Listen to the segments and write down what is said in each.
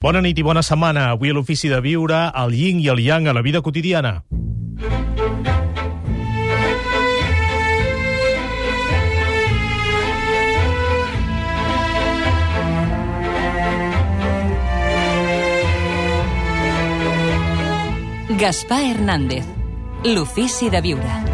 Bona nit i bona setmana. Avui a l'Ofici de Viure, el yin i el yang a la vida quotidiana. Gaspar Hernández, l'Ofici de Viure.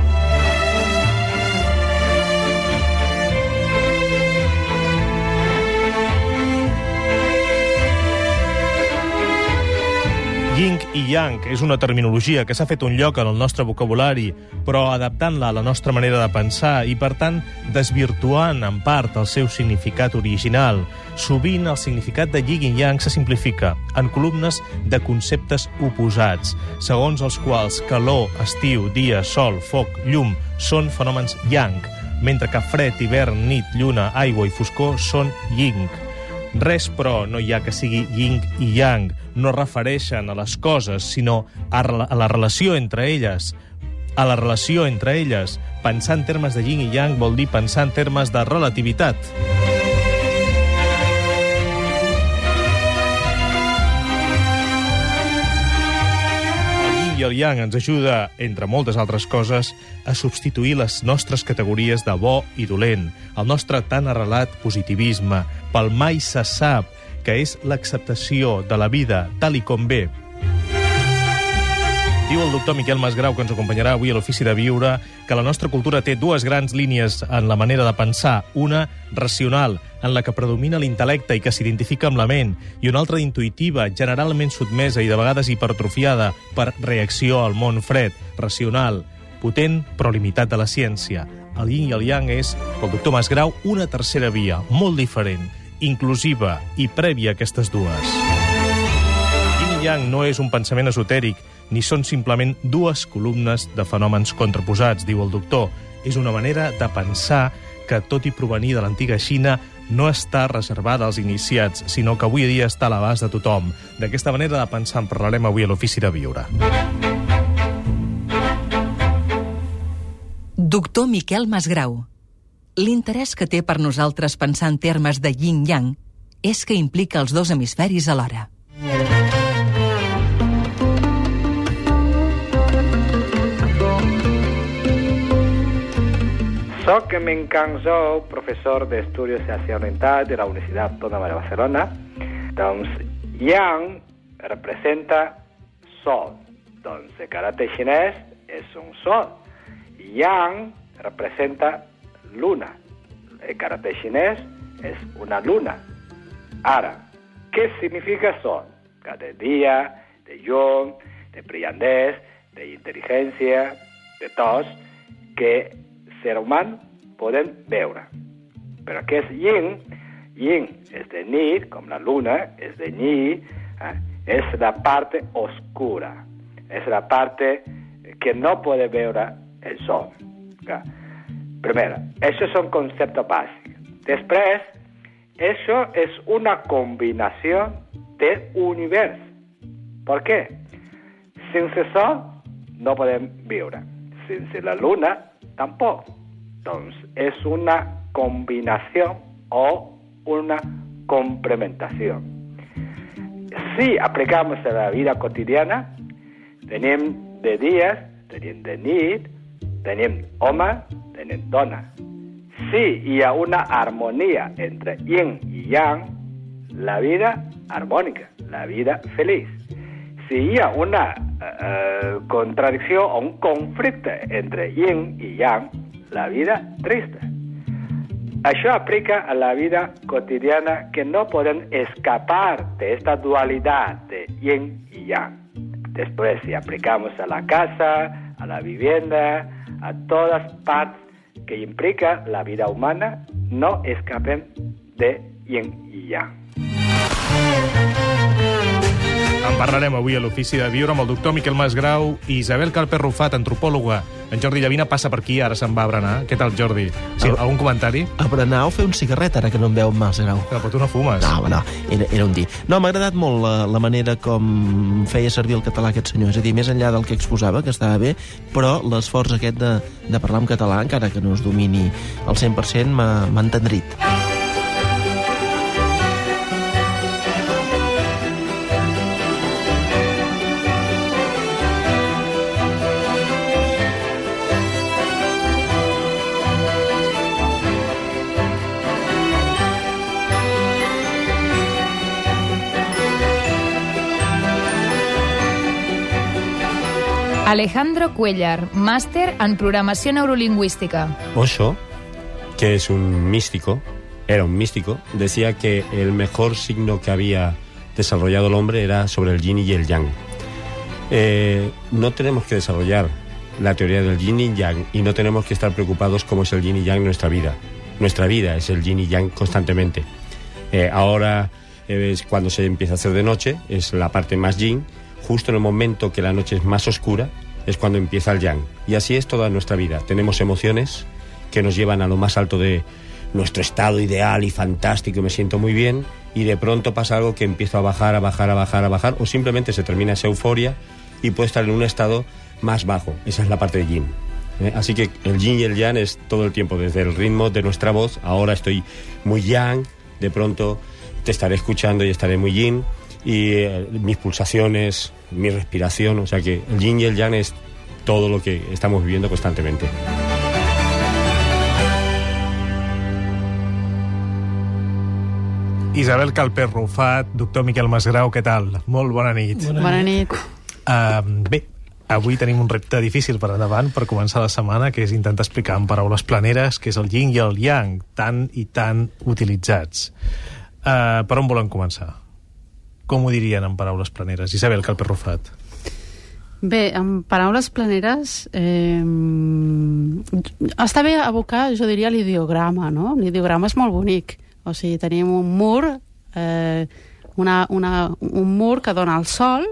Yin i yang és una terminologia que s'ha fet un lloc en el nostre vocabulari, però adaptant-la a la nostra manera de pensar i, per tant, desvirtuant en part el seu significat original. Sovint el significat de yin i yang se simplifica en columnes de conceptes oposats, segons els quals calor, estiu, dia, sol, foc, llum són fenòmens yang, mentre que fred, hivern, nit, lluna, aigua i foscor són yin. Res, però, no hi ha que sigui yin i yang. No refereixen a les coses, sinó a, a la relació entre elles. A la relació entre elles. Pensar en termes de yin i yang vol dir pensar en termes de relativitat. I el yang ens ajuda, entre moltes altres coses, a substituir les nostres categories de bo i dolent, el nostre tan arrelat positivisme, pel mai se sap, que és l'acceptació de la vida tal i com ve. Diu el doctor Miquel Masgrau, que ens acompanyarà avui a l'Ofici de Viure, que la nostra cultura té dues grans línies en la manera de pensar. Una, racional, en la que predomina l'intel·lecte i que s'identifica amb la ment, i una altra intuïtiva, generalment sotmesa i de vegades hipertrofiada per reacció al món fred, racional, potent però limitat de la ciència. El yin i el yang és, pel doctor Masgrau, una tercera via, molt diferent, inclusiva i prèvia a aquestes dues. Yang no és un pensament esotèric, ni són simplement dues columnes de fenòmens contraposats, diu el doctor. És una manera de pensar que, tot i provenir de l'antiga Xina, no està reservada als iniciats, sinó que avui dia està a l'abast de tothom. D'aquesta manera de pensar en parlarem avui a l'Ofici de Viure. Doctor Miquel Masgrau. L'interès que té per nosaltres pensar en termes de yin-yang és que implica els dos hemisferis alhora. Soc Men Zhou, professor d'Estudis Asia Oriental de la Universitat Autònoma de Barcelona. Doncs Yang representa sol. Doncs el caràcter xinès és un sol. Yang representa luna. El caràcter xinès és una luna. Ara, què significa sol? De dia, de llum, de brillantès, d'intel·ligència, de tos, que ser humà podem veure. Però què és yin? Yin és de nit, com la luna, és de nit, eh? és la part oscura, és la part que no puede veure el sol. Okay? Primero, això és un concepte bàsic. Després, això és una combinació de univers. Per què? Sense sol no podem viure. Sense la luna, tampoc. Doncs és una combinació o una complementació. Si aplicamos a la vida cotidiana, tenim de dies, tenim de nit, tenim home, tenim dona. Si hi ha una harmonia entre yin i yang, la vida harmònica, la vida feliç. Ha una eh, contradicció o un conflicte entre yin i yang, la vida trista. Això aplica a la vida cotidiana que no podem escapar de esta dualidad de yin y yang. Después, si aplicamos a la casa, a la vivienda, a todas partes que implica la vida humana, no escapen de yin y yang. En parlarem avui a l'Ofici de Viure amb el doctor Miquel Masgrau i Isabel Calper Rufat, antropòloga. En Jordi Llavina passa per aquí, ara se'n va a berenar. Què tal, Jordi? Sí, El- algun comentari? A berenar o fer un cigarret, ara que no em veu Masgrau. No, però tu no fumes. No, no, era, era un dir. No, m'ha agradat molt la, la manera com feia servir el català aquest senyor. És a dir, més enllà del que exposava, que estava bé, però l'esforç aquest de, de parlar en català, encara que no es domini al 100%, m'ha entendrit. Alejandro Cuellar, máster en programació neurolingüística. Osho, que es un místico, era un místico, decía que el mejor signo que había desarrollado el hombre era sobre el yin y el yang. Eh, no tenemos que desarrollar la teoría del yin y yang y no tenemos que estar preocupados cómo es el yin y yang en nuestra vida. Nuestra vida es el yin y yang constantemente. Eh, ahora eh, es cuando se empieza a hacer de noche, es la parte más yin. Justo en el momento que la noche es más oscura, es cuando empieza el yang. Y así es toda nuestra vida. Tenemos emociones que nos llevan a lo más alto de nuestro estado ideal y fantástico, me siento muy bien, y de pronto pasa algo que empiezo a bajar, a bajar, a bajar, a bajar, o simplemente se termina esa euforia y puedo estar en un estado más bajo. Esa es la parte de yin. ¿eh? Así que el yin y el yang es todo el tiempo, desde el ritmo de nuestra voz. Ahora estoy muy yang, de pronto te estaré escuchando y estaré muy yin. Y eh, mis pulsaciones, mi respiración, o sea que el yin y el yang es todo lo que estamos viviendo constantemente. Isabel Calper Rufat, doctor Miquel Masgrau, què tal? Molt bona nit. Bona nit. Uh, bé, avui tenim un repte difícil per endavant per començar la setmana, que és intentar explicar en paraules planeres què és el yin i el yang, tan i tan utilitzats. Uh, per on volen començar? Com ho dirien en paraules planeres? Isabel Calper Rufat. Bé, en paraules planeres, eh, està bé abocar, jo diria, l'ideograma, no? L'ideograma és molt bonic. O sigui, tenim un mur, eh, una, una, un mur que dona al sol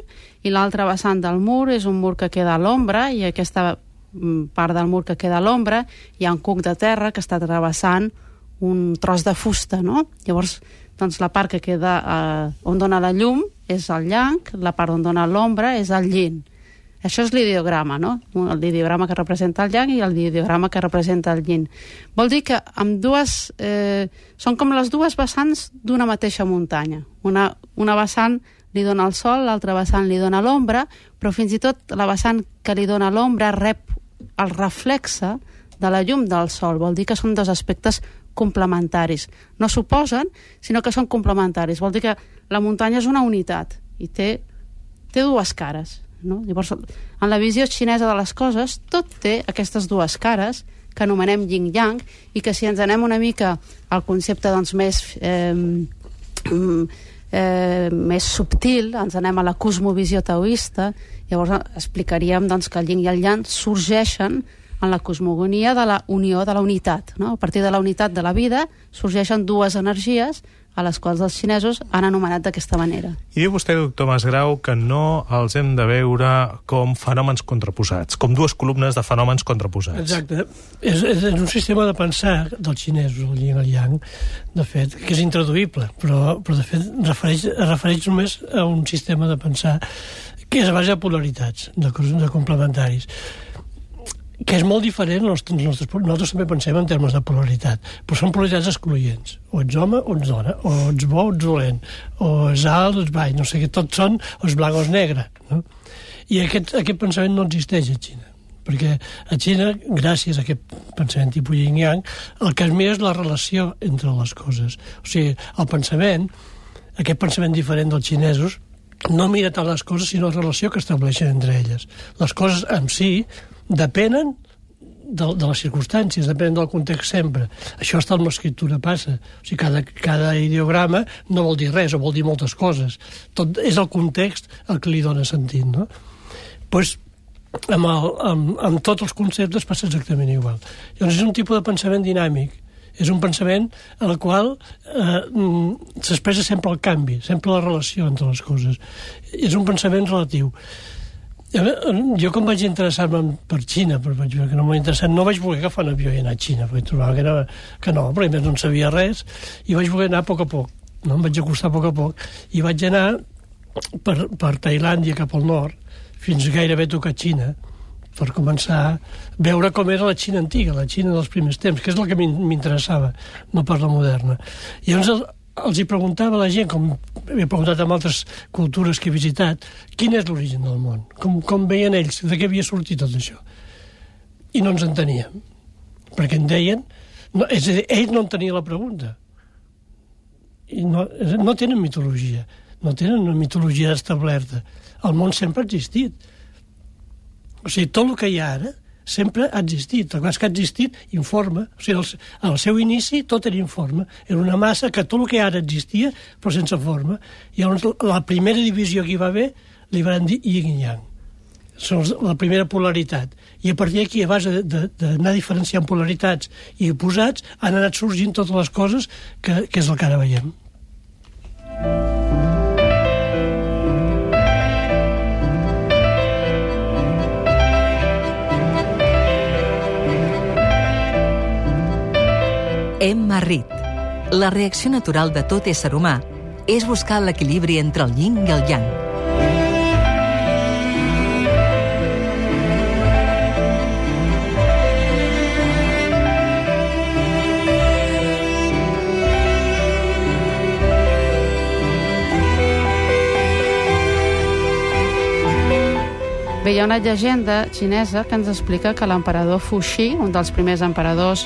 i l'altre vessant del mur és un mur que queda a l'ombra i aquesta mm, part del mur que queda a l'ombra hi ha un cuc de terra que està travessant un tros de fusta, no? Llavors, doncs la part que queda eh, on dona la llum és el llanc, la part on dona l'ombra és el llin. Això és l'ideograma, no? L'ideograma que representa el yang i l'ideograma que representa el yin. Vol dir que amb dues... Eh, són com les dues vessants d'una mateixa muntanya. Una, una vessant li dona el sol, l'altra vessant li dona l'ombra, però fins i tot la vessant que li dona l'ombra rep el reflexe de la llum del sol. Vol dir que són dos aspectes complementaris. No s'oposen, sinó que són complementaris. Vol dir que la muntanya és una unitat i té, té dues cares no? Llavors, en la visió xinesa de les coses, tot té aquestes dues cares que anomenem yin-yang i que si ens anem una mica al concepte doncs, més, eh, eh, més subtil, ens anem a la cosmovisió taoista, llavors explicaríem doncs, que el yin i el yang sorgeixen en la cosmogonia de la unió, de la unitat. No? A partir de la unitat de la vida sorgeixen dues energies a les quals els xinesos han anomenat d'aquesta manera. I diu vostè, doctor Masgrau, que no els hem de veure com fenòmens contraposats, com dues columnes de fenòmens contraposats. Exacte. És, és, és un sistema de pensar dels xinesos, el yin i el yang, de fet, que és intraduïble, però, però de fet refereix, refereix només a un sistema de pensar que és a base de polaritats, de, de complementaris que és molt diferent, nostres, nostres, nosaltres també pensem en termes de polaritat, però són polaritats excloents. O ets home o ets dona, o ets bo o ets dolent, o ets alt o ets baix, no sé què, tots són o és blanc o és negre. No? I aquest, aquest pensament no existeix a Xina perquè a Xina, gràcies a aquest pensament tipus yin-yang, el que es mira és la relació entre les coses. O sigui, el pensament, aquest pensament diferent dels xinesos, no mira tant les coses, sinó la relació que estableixen entre elles. Les coses en si depenen de, de les circumstàncies, depenen del context sempre. Això està en l'escriptura passa. O sigui, cada, cada ideograma no vol dir res, o vol dir moltes coses. Tot és el context el que li dona sentit, no? pues, amb, el, amb, amb tots els conceptes passa exactament igual. Llavors és un tipus de pensament dinàmic, és un pensament en el qual eh, mm, s'expressa sempre el canvi, sempre la relació entre les coses. És un pensament relatiu. Jo quan vaig interessar-me per Xina, però vaig veure que no m'ha interessat, no vaig voler agafar un avió i anar a Xina, perquè trobava que, era, que no, perquè més no en sabia res, i vaig voler anar a poc a poc, no? em vaig acostar a poc a poc, i vaig anar per, per Tailàndia cap al nord, fins gairebé tocar Xina, per començar a veure com era la Xina antiga, la Xina dels primers temps, que és el que m'interessava, no per la moderna. I llavors els hi preguntava a la gent, com he preguntat amb altres cultures que he visitat, quin és l'origen del món? Com, com veien ells? De què havia sortit tot això? I no ens enteníem. Perquè en deien... No, és a dir, ells no en tenien la pregunta. I no, no tenen mitologia. No tenen una mitologia establerta. El món sempre ha existit. O sigui, tot el que hi ha ara sempre ha existit. El que ha existit informe. O sigui, el, al seu inici tot era informe. Era una massa que tot el que ara existia, però sense forma. I llavors la primera divisió que hi va haver li van dir yin i yang. Són la primera polaritat. I a partir d'aquí, a base d'anar diferenciant polaritats i oposats, han anat sorgint totes les coses que, que és el que ara veiem. Emma Reed. La reacció natural de tot ésser humà és buscar l'equilibri entre el yin i el yang. Bé, hi ha una llegenda xinesa que ens explica que l'emperador Fuxi, un dels primers emperadors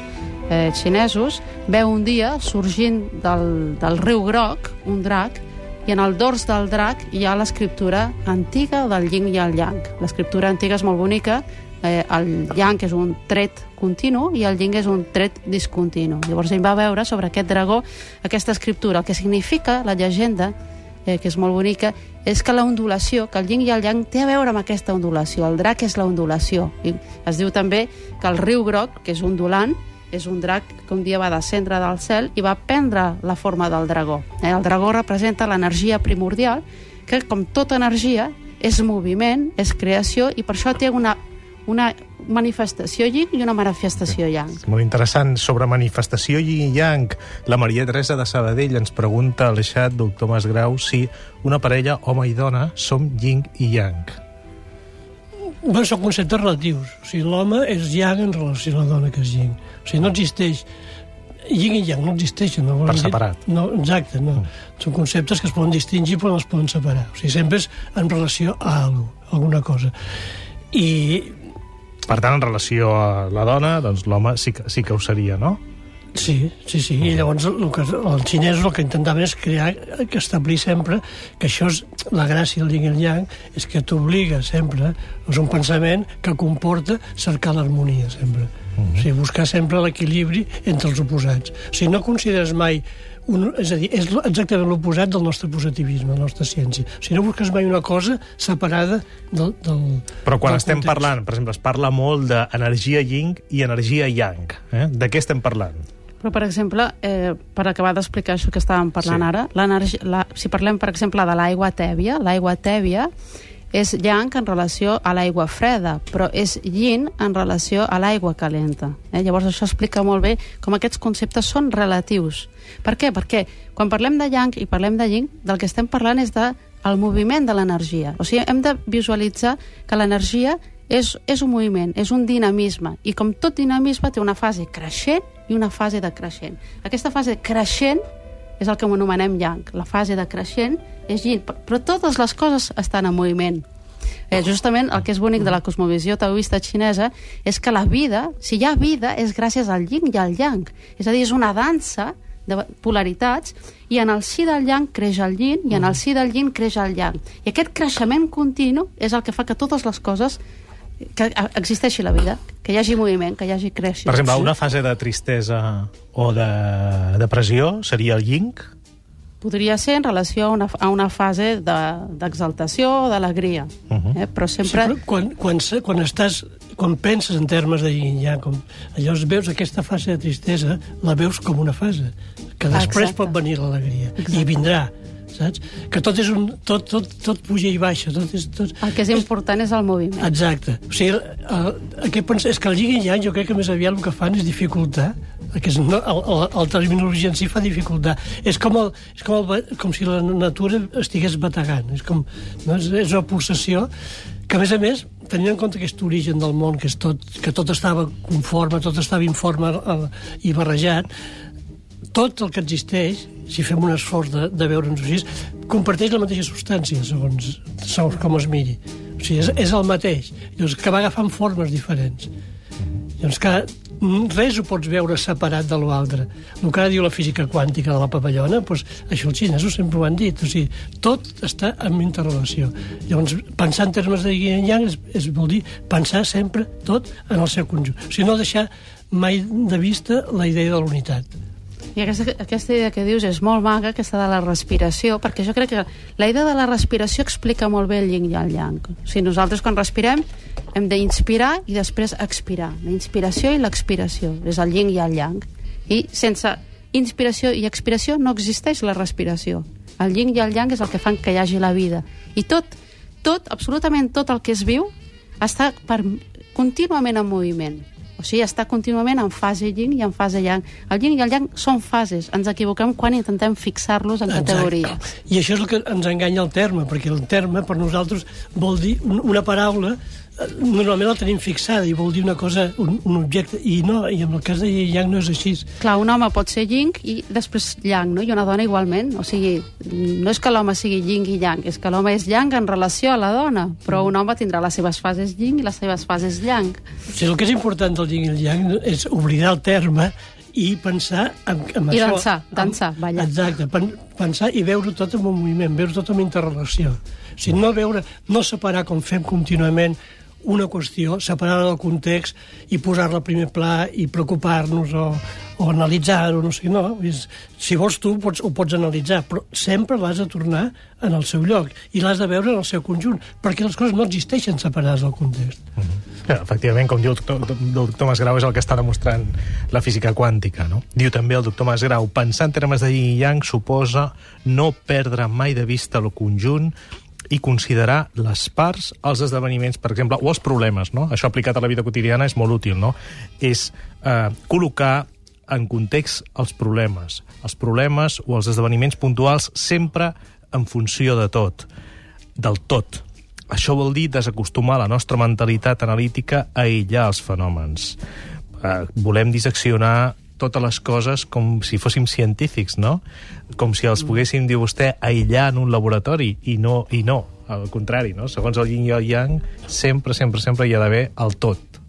eh, xinesos, veu un dia sorgint del, del riu groc un drac i en el dors del drac hi ha l'escriptura antiga del yin i el yang. L'escriptura antiga és molt bonica, eh, el yang és un tret continu i el yin és un tret discontinu. Llavors ell va veure sobre aquest dragó aquesta escriptura, el que significa la llegenda eh, que és molt bonica, és que la ondulació, que el yin i el yang té a veure amb aquesta ondulació. El drac és la ondulació. I es diu també que el riu groc, que és ondulant, és un drac que un dia va descendre del cel i va prendre la forma del dragó. Eh? El dragó representa l'energia primordial, que com tota energia és moviment, és creació, i per això té una, una manifestació yin i una manifestació yang. Molt interessant. Sobre manifestació yin i yang, la Maria Teresa de Sabadell ens pregunta al xat, doctor Masgrau, si una parella, home i dona, som yin i yang. Bé, són conceptes relatius. O sigui, l'home és yang en relació a la dona que és yin. O sigui, no existeix yin i yang no existeixen. No Per dir- separat. No, exacte, no. Són conceptes que es poden distingir però no es poden separar. O sigui, sempre és en relació a alguna, alguna cosa. I Per tant, en relació a la dona, doncs l'home sí, que, sí que ho seria, no? Sí, sí, sí. I llavors el que, els xinesos el que intentaven és crear, que establir sempre que això és la gràcia del yin i el yang, és que t'obliga sempre, és un pensament que comporta cercar l'harmonia sempre. O sigui, buscar sempre l'equilibri entre els oposats. O sigui, no consideres mai un, és a dir, és exactament l'oposat del nostre positivisme, de la nostra ciència. O sigui, no busques mai una cosa separada del, del Però quan del estem context. parlant, per exemple, es parla molt d'energia yin i energia yang. Eh? De què estem parlant? Però, per exemple, eh, per acabar d'explicar això que estàvem parlant Sí. ara, la, si parlem, per exemple, de l'aigua tèbia, l'aigua tèbia és yang en relació a l'aigua freda, però és yin en relació a l'aigua calenta. Eh? Llavors això explica molt bé com aquests conceptes són relatius. Per què? Perquè quan parlem de yang i parlem de yin, del que estem parlant és de el moviment de l'energia. O sigui, hem de visualitzar que l'energia és, és un moviment, és un dinamisme, i com tot dinamisme té una fase creixent i una fase decreixent. Aquesta fase creixent és el que anomenem yang. La fase decreixent és yin, però- però totes les coses estan en moviment. Eh, justament el que és bonic de la cosmovisió taoista xinesa és que la vida, si hi ha vida, és gràcies al yin i al yang. És a dir, és una dansa de polaritats i en el si del yang creix el yin i en el si del yin creix el yang. I aquest creixement continu és el que fa que totes les coses que existeixi la vida, que hi hagi moviment, que hi hagi creació. Per exemple, una fase de tristesa o de depressió seria el yin? Podria ser en relació a una, a una fase de- d'exaltació de, o d'alegria. Uh -huh. eh? Però sempre... Sí, però quan, quan, quan, estàs, quan penses en termes de yin yang, com, llavors veus aquesta fase de tristesa, la veus com una fase, que després Exacte. pot venir l'alegria, i vindrà, saps? Que tot és un... tot, tot, tot puja i baixa, tot és... Tot, El que és important és el moviment. Exacte. O sigui, el, el que pensa, és que el yin i yang jo crec que més aviat el que fan és dificultar que és, no, el, el, el terminologia en si fa dificultar. És com, el, és com, el, com si la natura estigués bategant. És com no? és, és una pulsació que, a més a més, tenint en compte aquest origen del món, que, és tot, que tot estava conforme, tot estava informe eh, i barrejat, tot el que existeix, si fem un esforç de, de veure'ns així, comparteix la mateixa substància, segons, segons com es miri. O sigui, és, és el mateix. Llavors, que va agafant formes diferents. Llavors, que mm, res ho pots veure separat de l'altre. El que ara diu la física quàntica de la papallona, doncs, això els xinesos sempre ho han dit. O sigui, tot està en interrelació. Llavors, pensar en termes de yin yang és, és vol dir pensar sempre tot en el seu conjunt. O sigui, no deixar mai de vista la idea de l'unitat. I aquesta, aquesta idea que dius és molt maga, aquesta de la respiració, perquè jo crec que la idea de la respiració explica molt bé el yin i el yang. O sigui, nosaltres quan respirem hem d'inspirar i després expirar. La inspiració i l'expiració és el yin i el yang. I sense inspiració i expiració no existeix la respiració. El yin i el yang és el que fan que hi hagi la vida. I tot, tot, absolutament tot el que es viu està per, contínuament en moviment. O sigui, està contínuament en fase yin i en fase yang. El yin i el yang són fases. Ens equivoquem quan intentem fixar-los en Exacte. categories. I això és el que ens enganya el terme, perquè el terme per nosaltres vol dir un- una paraula normalment la tenim fixada i vol dir una cosa, un, un objecte, i no, i en el cas de i yang no és així. Clar, un home pot ser yin i després yang, no? I una dona igualment. O sigui, no és que l'home sigui yin i yang, és que l'home és yang en relació a la dona, però un home tindrà les seves fases yin i les seves fases yang. O sigui, el que és important del yin i el yang és oblidar el terme i pensar en, en I això. dansar, dansar, en, ballar. Exacte, pen, pensar i veure tot en un moviment, veure tot en interrelació. O sigui, no veure, no separar com fem contínuament una qüestió, separar-la del context i posar-la al primer pla i preocupar-nos o, o analitzar-ho, no sé, no. És, si vols tu pots, ho pots analitzar, però sempre l'has de tornar en el seu lloc i l'has de veure en el seu conjunt, perquè les coses no existeixen separades del context. Que, Efectivament, com diu el doctor, el doctor Masgrau, és el que està demostrant la física quàntica. No? Diu també el doctor Masgrau, pensar en termes de yin i yang suposa no perdre mai de vista el conjunt i considerar les parts, els esdeveniments, per exemple, o els problemes, no? Això aplicat a la vida quotidiana és molt útil, no? És eh, col·locar en context els problemes. Els problemes o els esdeveniments puntuals sempre en funció de tot, del tot. Això vol dir desacostumar la nostra mentalitat analítica a aïllar els fenòmens. Eh, volem disseccionar totes les coses com si fóssim científics, no? Com si els poguéssim, diu vostè, aïllar en un laboratori, i no, i no al contrari, no? Segons el yin i el yang, sempre, sempre, sempre hi ha d'haver el tot.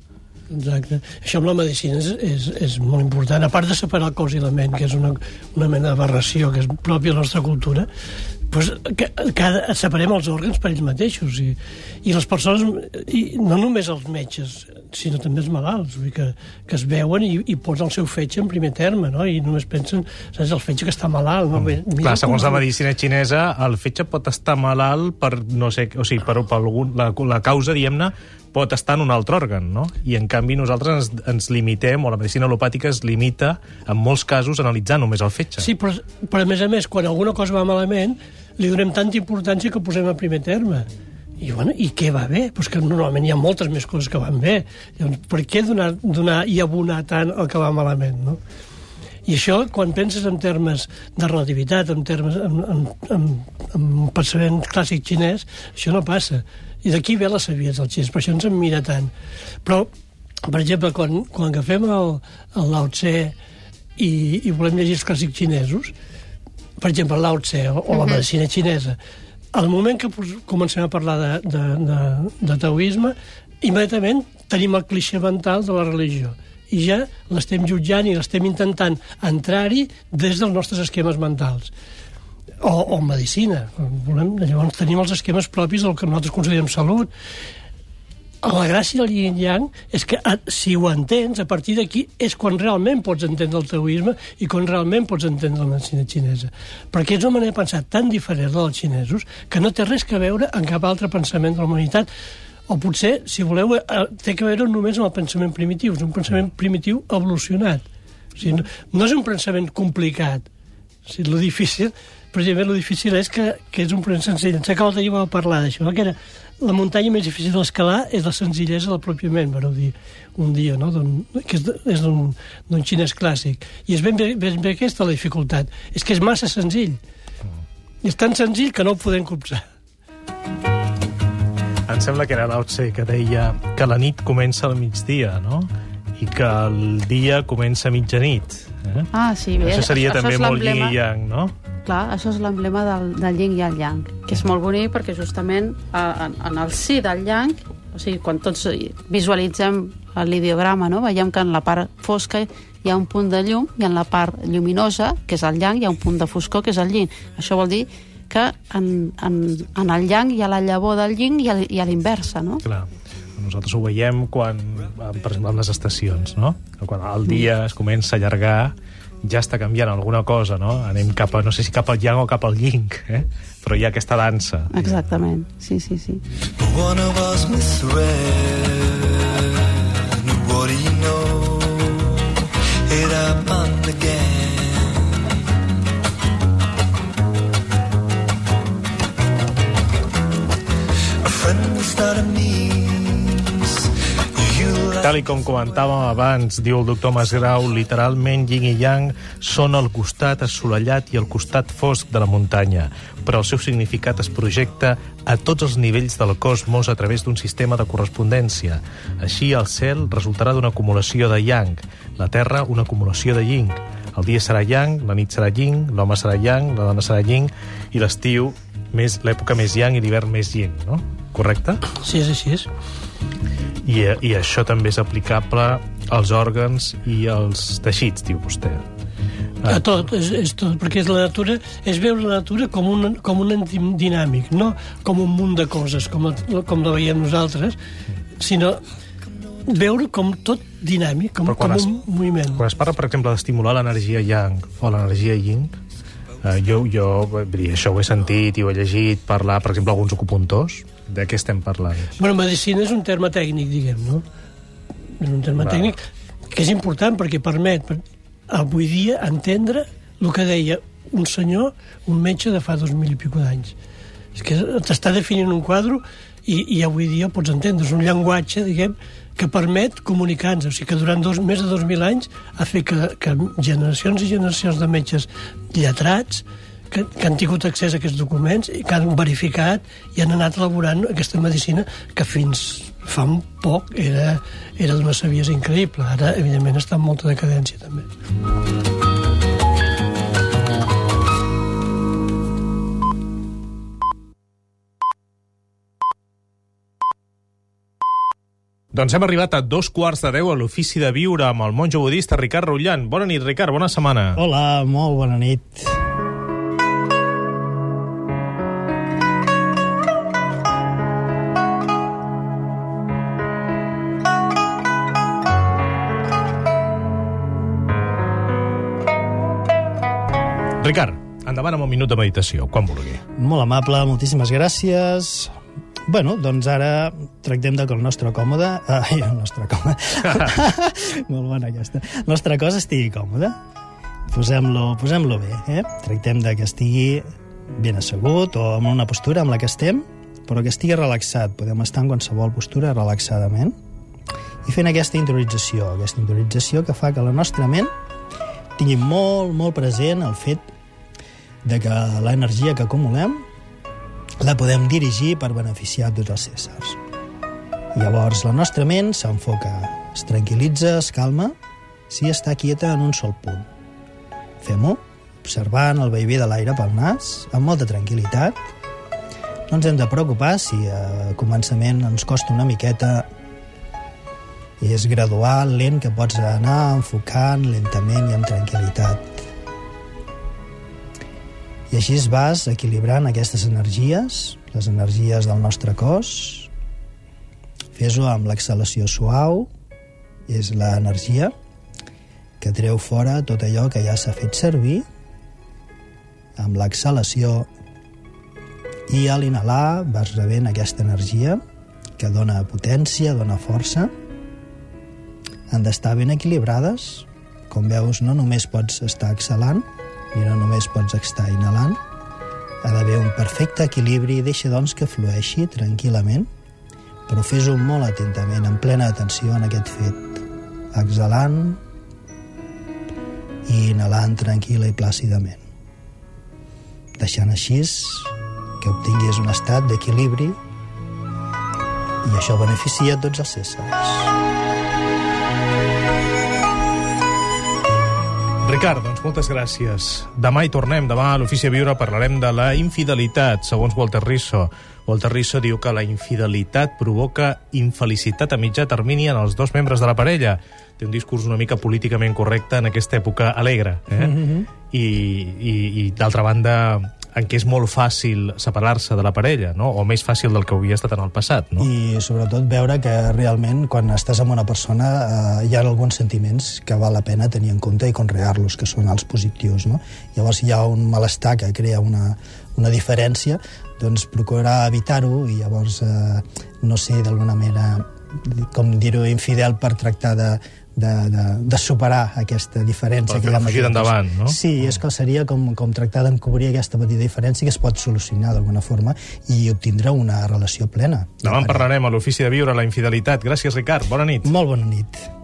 Exacte. Això amb la medicina és, és, és molt important. A part de separar el cos i la ment, que és una, una mena d'aberració que és pròpia de la nostra cultura, doncs, que, que separem els òrgans per ells mateixos. I, i les persones, i no només els metges, sinó també els malalts, vull dir, que, que es veuen i, i posen el seu fetge en primer terme, no? i només pensen, saps, el fetge que està malalt. No? Bé, mira Clar, segons com- la medicina xinesa, el fetge pot estar malalt per, no sé, o sigui, per, per algun, la, la causa, diguem-ne, pot estar en un altre òrgan, no? I, en canvi, nosaltres ens, ens limitem, o la medicina alopàtica es limita, en molts casos, a analitzar només el fetge. Sí, però, però a més a més, quan alguna cosa va malament, li donem tanta importància que ho posem a primer terme. I, bueno, i què va bé? Pues que normalment hi ha moltes més coses que van bé. Llavors, per què donar, donar i abonar tant el que va malament, no? I això, quan penses en termes de relativitat, en termes en, en, en, en pensament clàssic xinès, això no passa. I d'aquí ve la saviesa del xinès, per això ens en mira tant. Però, per exemple, quan, quan agafem el, el Lao Tse i, i volem llegir els clàssics xinesos, per exemple, el Lao Tse o, o la medicina xinesa, al moment que comencem a parlar de, de, de, de taoisme, immediatament tenim el cliché mental de la religió. I ja l'estem jutjant i l'estem intentant entrar-hi des dels nostres esquemes mentals o, o medicina volem, llavors tenim els esquemes propis del que nosaltres considerem salut la gràcia del yin yang és que a- si ho entens, a partir d'aquí és quan realment pots entendre el taoisme i quan realment pots entendre la medicina xinesa. Perquè és una manera de pensar tan diferent de dels xinesos que no té res que veure amb cap altre pensament de la humanitat o potser, si voleu, eh, té que veure només amb el pensament primitiu. És un pensament primitiu evolucionat. O sigui, no, no és un pensament complicat. O sigui, lo difícil, precisament, lo difícil és que, que és un pensament senzill. Em sembla que l'altre dia vam parlar d'això, no? que era la muntanya més difícil d'escalar és la senzillesa del propi ment, vareu dir un dia, no? Que és, d'un xinès clàssic. I és ben bé, ben bé aquesta la dificultat. És que és massa senzill. I és tan senzill que no ho podem copsar. Em sembla que era Lao Tse que deia que la nit comença al migdia, no? I que el dia comença a mitjanit. Eh? Ah, sí, bé. Això seria també és molt yin i yang, no? Clar, això és l'emblema del, del yin i el yang, que és molt bonic perquè justament en, en el si del yang, o sigui, quan tots visualitzem l'ideograma, no? veiem que en la part fosca hi ha un punt de llum i en la part lluminosa, que és el yang, hi ha un punt de foscor, que és el yin. Això vol dir que en, en, en el yang hi ha la llavor del yin i a, i a l'inversa, no? Clar. Nosaltres ho veiem quan, per exemple, en les estacions, no? Quan el dia es comença a allargar, ja està canviant alguna cosa, no? Anem cap a, no sé si cap al yang o cap al yin, eh? Però hi ha aquesta dansa. Exactament, sí, sí, sí. One of us misread. What do Tal i com comentàvem abans, diu el doctor Masgrau, literalment yin i yang són el costat assolellat i el costat fosc de la muntanya, però el seu significat es projecta a tots els nivells del cosmos a través d'un sistema de correspondència. Així, el cel resultarà d'una acumulació de yang, la Terra una acumulació de yin. El dia serà yang, la nit serà yin, l'home serà yang, la dona serà yin, i l'estiu més l'època més yang i l'hivern més yin, no? Correcte? Sí, és així. És. I, I això també és aplicable als òrgans i als teixits, diu vostè. A tot, és, és tot, perquè és la natura, és veure la natura com un, com un dinàmic, no com un munt de coses, com, la- com la veiem nosaltres, sinó veure com tot dinàmic, com, com es- un moviment. Quan es parla, per exemple, d'estimular l'energia yang o l'energia yin, eh, jo, jo dir, això ho he sentit i ho he llegit parlar, per exemple, alguns acupuntors. De què estem parlant? Bueno, medicina és un terme tècnic, diguem, no? És un terme Val. tècnic que és important perquè permet per, avui dia entendre el que deia un senyor, un metge de fa dos mil i pico d'anys. És que t'està definint un quadre i, i avui dia ho pots entendre. És un llenguatge, diguem, que permet comunicar-nos. O sigui que durant dos, més de 2.000 anys ha fet que, que generacions i generacions de metges lletrats que, que han tingut accés a aquests documents i que han verificat i han anat elaborant aquesta medicina que fins fa un poc era, era d'una saviesa increïble. Ara, evidentment, està en molta decadència, també. Doncs hem arribat a dos quarts de deu a l'ofici de viure amb el monjo budista Ricard Rullant. Bona nit, Ricard, bona setmana. Hola, molt bona nit. Ricard, endavant amb un minut de meditació, quan vulgui. Molt amable, moltíssimes gràcies. Bueno, doncs ara tractem de que el nostre còmode... Ai, el nostre còmode... Molt bona aquesta. El nostre cos estigui còmode. Posem-lo posem bé, eh? Tractem de que estigui ben assegut o en una postura amb la que estem, però que estigui relaxat. Podem estar en qualsevol postura relaxadament i fent aquesta interiorització, aquesta interiorització que fa que la nostra ment tingui molt, molt present el fet de que l'energia que acumulem la podem dirigir per beneficiar tots els éssers. Llavors, la nostra ment s'enfoca, es tranquil·litza, es calma, si està quieta en un sol punt. Fem-ho, observant el vaivé de l'aire pel nas, amb molta tranquil·litat. No ens hem de preocupar si a començament ens costa una miqueta i és gradual, lent, que pots anar enfocant lentament i amb tranquil·litat. I així es vas equilibrant aquestes energies, les energies del nostre cos. Fes-ho amb l'exhalació suau, és l'energia que treu fora tot allò que ja s'ha fet servir. Amb l'exhalació i a l'inhalar vas rebent aquesta energia que dona potència, dona força. Han d'estar ben equilibrades. Com veus, no només pots estar exhalant, i no només pots estar inhalant. Ha d'haver un perfecte equilibri i deixa doncs que flueixi tranquil·lament, però fes-ho molt atentament, en plena atenció en aquest fet. Exhalant i inhalant tranquil·la i plàcidament. Deixant així que obtinguis un estat d'equilibri i això beneficia tots els éssers. Ricard, doncs moltes gràcies. Demà hi tornem. Demà a l'Ofici a Viure parlarem de la infidelitat, segons Walter Risso. Walter Risso diu que la infidelitat provoca infelicitat a mitjà termini en els dos membres de la parella. Té un discurs una mica políticament correcte en aquesta època alegre. Eh? Mm -hmm. I, i, i d'altra banda, en què és molt fàcil separar-se de la parella, no? o més fàcil del que havia estat en el passat. No? I sobretot veure que realment quan estàs amb una persona eh, hi ha alguns sentiments que val la pena tenir en compte i conrear-los, que són els positius. No? Llavors hi ha un malestar que crea una, una diferència, doncs procurar evitar-ho i llavors eh, no ser d'alguna manera com dir-ho, infidel per tractar de, de, de, de superar aquesta diferència. Per que hi ha aquells. endavant, no? Sí, és que seria com, com tractar d'encobrir aquesta petita diferència que es pot solucionar d'alguna forma i obtindre una relació plena. Demà en parlarem a l'Ofici de Viure la infidelitat. Gràcies, Ricard. Bona nit. Molt bona nit.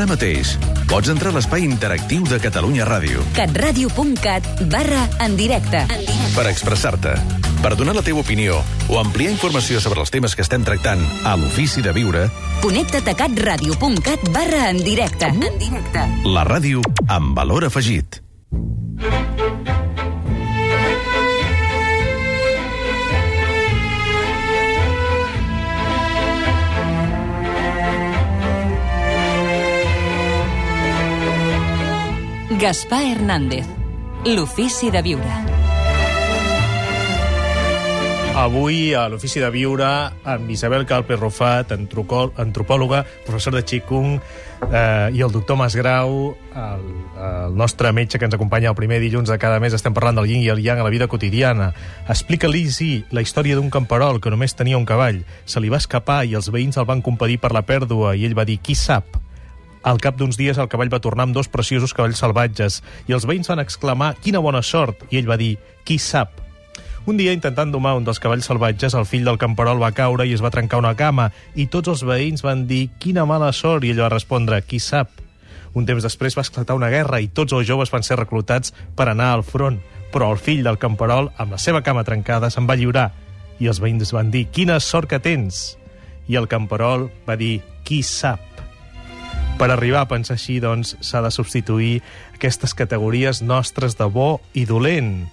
Ara mateix, pots entrar a l'espai interactiu de Catalunya Ràdio catradio.cat barra en directe. En directe. per expressar-te, per donar la teva opinió o ampliar informació sobre els temes que estem tractant a l'Ofici de Viure, Connecta't a catradio.cat barra en directe. En directe. la ràdio amb valor afegit. Gaspar Hernández. L'ofici de viure. Avui a l'Ofici de Viure amb Isabel Calpe Rufat, antropò- antropòloga, professor de Qigong, eh, i el doctor Masgrau, el, el nostre metge que ens acompanya el primer dilluns de cada mes. Estem parlant del yin i el yang a la vida quotidiana. Explica l'Easy la història d'un camperol que només tenia un cavall. Se li va escapar i els veïns el van compadir per la pèrdua i ell va dir, qui sap? Al cap d'uns dies el cavall va tornar amb dos preciosos cavalls salvatges i els veïns van exclamar quina bona sort i ell va dir qui sap. Un dia, intentant domar un dels cavalls salvatges, el fill del camperol va caure i es va trencar una cama i tots els veïns van dir quina mala sort i ell va respondre qui sap. Un temps després va esclatar una guerra i tots els joves van ser reclutats per anar al front, però el fill del camperol, amb la seva cama trencada, se'n va lliurar i els veïns van dir quina sort que tens. I el camperol va dir qui sap. Per arribar a pensar així, doncs, s'ha de substituir aquestes categories nostres de bo i dolent.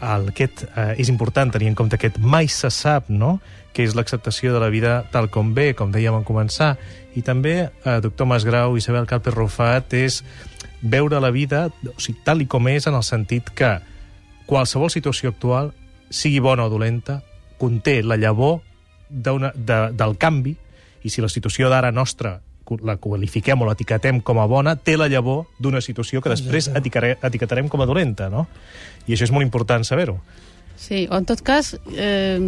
El, aquest, eh, és important tenir en compte aquest mai se sap, no?, que és l'acceptació de la vida tal com ve, com dèiem en començar. I també, eh, doctor Masgrau, Isabel Calpe Rufat, és veure la vida o sigui, tal i com és en el sentit que qualsevol situació actual, sigui bona o dolenta, conté la llavor de, del canvi i si la situació d'ara nostra la qualifiquem o l'etiquetem com a bona, té la llavor d'una situació que després etiquetarem com a dolenta, no? I això és molt important saber-ho. Sí, o en tot cas, eh,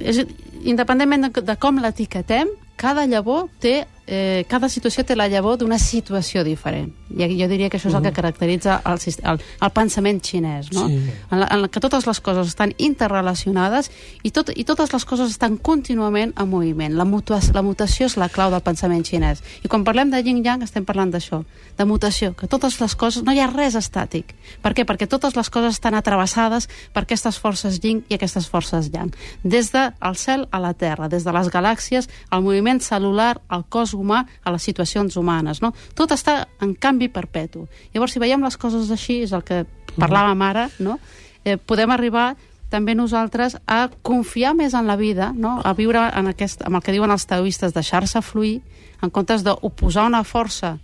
és, independentment de, de com l'etiquetem, cada llavor té, eh, cada situació té la llavor d'una situació diferent. I jo diria que això és el que caracteritza el, el, el pensament xinès, no? Sí. En, la, en la que totes les coses estan interrelacionades i, tot, i totes les coses estan contínuament en moviment. La, mutua, la mutació és la clau del pensament xinès. I quan parlem de yin-yang estem parlant d'això, de mutació, que totes les coses... No hi ha res estàtic. Per què? Perquè totes les coses estan atravessades per aquestes forces yin i aquestes forces yang. Des del cel a la terra, des de les galàxies, al moviment celular, al cos humà, a les situacions humanes. No? Tot està en canvi perpetu. Llavors, si veiem les coses així, és el que parlàvem ara, no? eh, podem arribar també nosaltres a confiar més en la vida, no? a viure en aquest, amb el que diuen els taoistes, deixar-se fluir, en comptes d'oposar una força,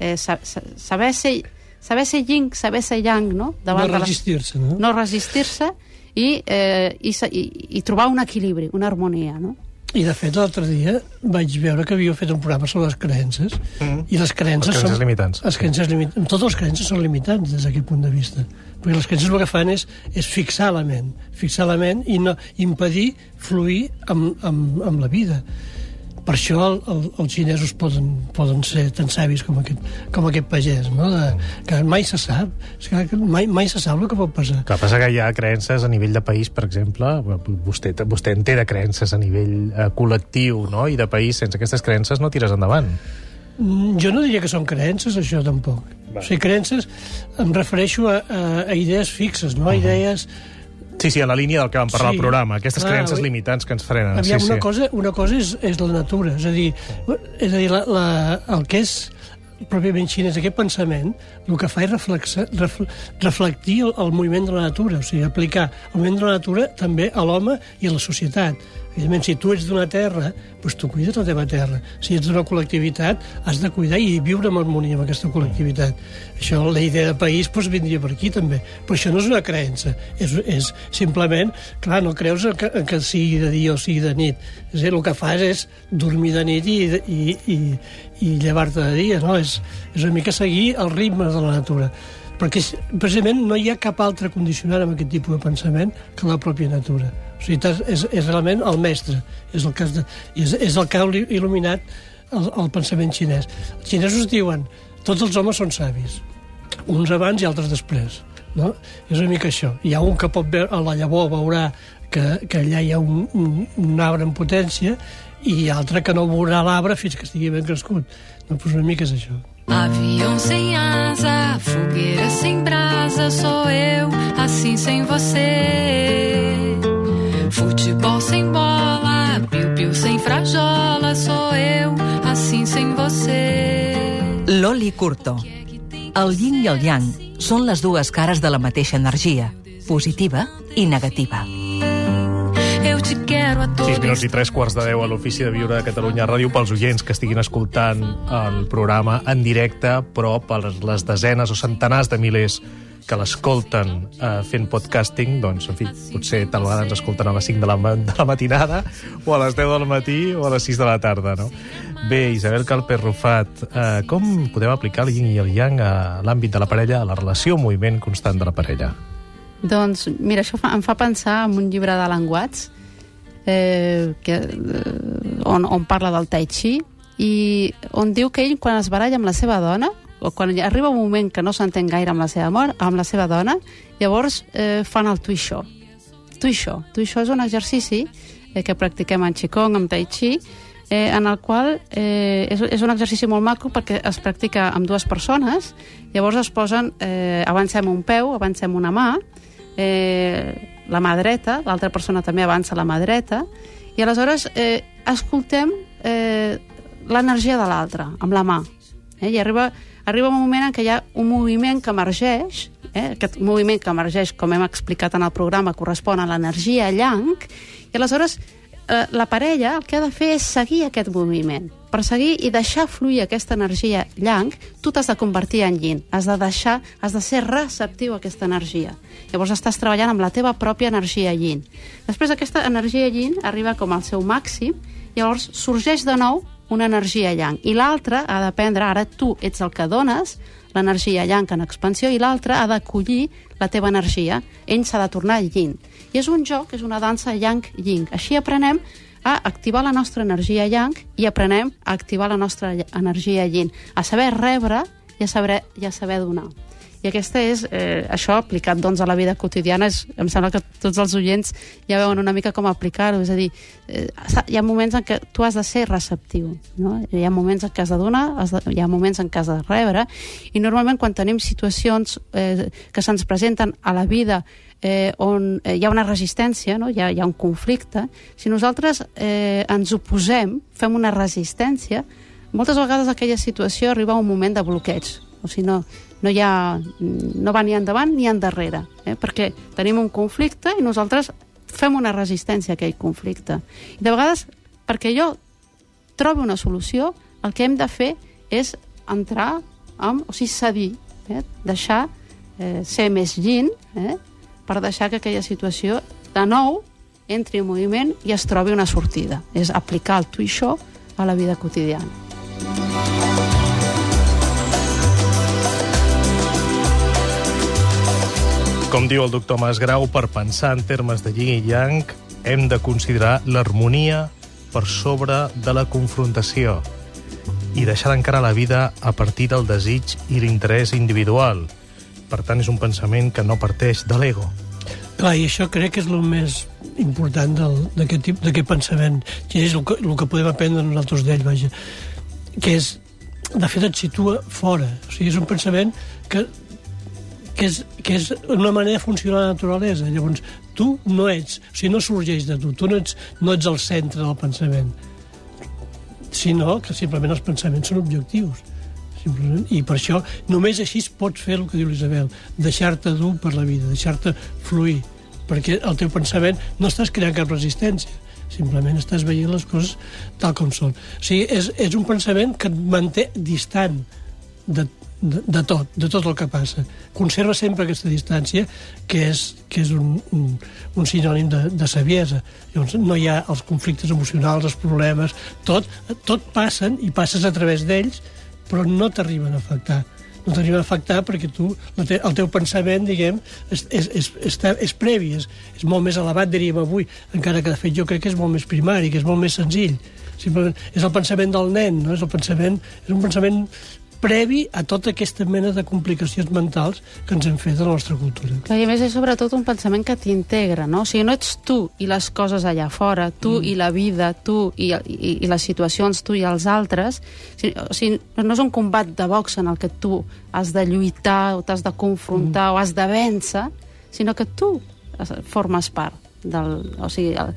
eh, sa, sa, saber ser saber ser yin, saber ser yang, no? No de les- resistir-se, no? No resistir-se i, eh, i, i, i trobar un equilibri, una harmonia, no? I, de fet, l'altre dia vaig veure que havíeu fet un programa sobre les creences, Mm. i les creences Les creences són... limitants. Les creences limitants. Totes les creences són limitants des d'aquest punt de vista. Perquè les creences el que fan és, és fixar la ment, fixar la ment i no impedir fluir amb, amb, amb la vida. Per això el, el, els xinesos poden, poden ser tan savis com aquest, com aquest pagès, no? De, que mai se sap, és que mai, mai se sap el que pot passar. Que passa que hi ha creences a nivell de país, per exemple, vostè, vostè en té de creences a nivell eh, col·lectiu no? i de país, sense aquestes creences no tires endavant. Mm, Jo no diria que són creences, això, tampoc. Va. O sigui, creences em refereixo a, a, a idees fixes, no? A idees... Sí, sí, a la línia del que vam parlar Sí. al programa, aquestes Clar, creences limitants que ens frenen. Aviam, sí, una, sí. cosa, una cosa és, és la natura, és a dir, és a dir la, la, el que és pròpiament xinès, aquest pensament, el que fa és reflexa, ref, reflectir el, el moviment de la natura, o sigui, aplicar el moviment de la natura també a l'home i a la societat. Evidentment, si tu ets d'una terra, doncs tu cuides la teva terra. Si ets d'una col·lectivitat, has de cuidar i viure en harmonia amb aquesta col·lectivitat. Això, la idea de país, doncs, vindria per aquí també. Però això no és una creença, és, és simplement, clar, no creus que, que sigui de dia o sigui de nit. És dir, el que fas és dormir de nit i, i, i, i llevar-te de dia, no? És, és una mica seguir els ritmes de la natura perquè precisament no hi ha cap altre condicionant amb aquest tipus de pensament que la pròpia natura. O sigui, és, és realment el mestre, és el que, de, és, és el que ha il- il·luminat el, el pensament xinès. Els xinesos diuen tots els homes són savis, uns abans i altres després. No? És una mica això. Hi ha un que pot veure, a la llavor veurà que, que allà hi ha un, un, un arbre en potència i altre que no veurà l'arbre fins que estigui ben crescut. No, doncs una mica és això. Avião sem asa, fogueira sem brasa, sou eu, assim sem você. Futebol sem bola, piu-piu sem frajola, sou eu, assim sem você. Loli Curto. El yin i el yang són les dues cares de la mateixa energia, positiva i negativa. 6 todo minuts i 3 quarts de 10 a l'Ofici de Viure de Catalunya Ràdio pels oients que estiguin escoltant el programa en directe, però per les desenes o centenars de milers que l'escolten eh, fent podcasting, doncs, en fi, potser tal vegada ens escolten a les 5 de la, de la matinada, o a les 10 del matí, o a les 6 de la tarda, no? Bé, Isabel Calper Rufat, eh, com podem aplicar el yin i el yang a l'àmbit de la parella, a la relació moviment constant de la parella? Doncs, mira, això fa, em fa pensar en un llibre d'Alan Watts, eh, que, eh, on, on parla del tai chi, i on diu que ell, quan es baralla amb la seva dona, o quan arriba un moment que no s'entén gaire amb la seva mort, amb la seva dona, llavors eh, fan el tuixó. Tuixó. Tuixó és un exercici eh, que practiquem en Qigong, amb Tai Chi, eh, en el qual eh, és, és un exercici molt maco perquè es practica amb dues persones, llavors es posen, eh, avancem un peu, avancem una mà, eh, la mà dreta, l'altra persona també avança la mà dreta, i aleshores eh, escoltem eh, l'energia de l'altre, amb la mà. Eh? I arriba, arriba un moment en què hi ha un moviment que emergeix, eh? aquest moviment que emergeix, com hem explicat en el programa, correspon a l'energia yang, i aleshores eh, la parella el que ha de fer és seguir aquest moviment. Per seguir i deixar fluir aquesta energia yang, tu t'has de convertir en yin. Has de deixar, has de ser receptiu a aquesta energia. Llavors estàs treballant amb la teva pròpia energia yin. Després aquesta energia yin arriba com al seu màxim, llavors sorgeix de nou una energia yang. I l'altra ha d'aprendre, ara tu ets el que dones, l'energia yang en expansió, i l'altre ha d'acollir la teva energia. Ell s'ha de tornar yin. I és un joc, és una dansa yang-yin. Així aprenem a activar la nostra energia yang i aprenem a activar la nostra energia yin, a saber rebre i a saber, i a saber donar. I aquesta és, eh, això aplicat doncs, a la vida quotidiana, és, em sembla que tots els oients ja veuen una mica com aplicar-ho, és a dir, eh, hi ha moments en què tu has de ser receptiu, no? hi ha moments en què has de donar, has de, hi ha moments en què has de rebre, i normalment quan tenim situacions eh, que se'ns presenten a la vida eh, on eh, hi ha una resistència, no? hi, ha, hi ha un conflicte, si nosaltres eh, ens oposem, fem una resistència, moltes vegades aquella situació arriba a un moment de bloqueig, o sigui, no, no, hi ha, no va ni endavant ni endarrere, eh? perquè tenim un conflicte i nosaltres fem una resistència a aquell conflicte. I de vegades, perquè jo trobi una solució, el que hem de fer és entrar amb, o sigui, cedir, eh? deixar eh, ser més yin, eh? Per deixar que aquella situació de nou entri en moviment i es trobi una sortida. És aplicar el tu i això a la vida quotidiana. Com diu el doctor Masgrau, per pensar en termes de yin i yang hem de considerar l'harmonia per sobre de la confrontació i deixar d'encarar la vida a partir del desig i l'interès individual. Per tant, és un pensament que no parteix de l'ego. Clar, i això crec que és el més important d'aquest tip d'aquest pensament, que és el que, el que podem aprendre nosaltres d'ell, vaja, que és de fet, et situa fora. O sigui, és un pensament que, que, és, que és una manera de funcionar la naturalesa. Llavors, tu no ets, o sigui, no sorgeix de tu, tu no ets, no ets el centre del pensament, sinó que simplement els pensaments són objectius. I per això només així pots fer el que diu l'Isabel, deixar-te dur per la vida, deixar-te fluir, perquè el teu pensament no estàs creant cap resistència, simplement estàs veient les coses tal com són. O sigui, és, és un pensament que et manté distant de, de, de tot, de tot el que passa. Conserva sempre aquesta distància, que és, que és un, un, un sinònim de, de saviesa. Llavors, no hi ha els conflictes emocionals, els problemes, tot, tot passen i passes a través d'ells, però no t'arriben a afectar no t'arriba a afectar perquè tu, te, el teu pensament, diguem, és, és, és, és, és previ, és, és molt més elevat, diríem avui, encara que de fet jo crec que és molt més primari, que és molt més senzill. Simplement és el pensament del nen, no? és, el pensament, és un pensament previ a tota aquesta mena de complicacions mentals que ens hem fet a la nostra cultura. I a més és sobretot un pensament que t'integra, no? O sigui, no ets tu i les coses allà fora, tu mm. i la vida, tu i, i, i les situacions, tu i els altres. O sigui, no és un combat de boxa en el que tu has de lluitar o t'has de confrontar mm. o has de vèncer, sinó que tu formes part del... O sigui, el,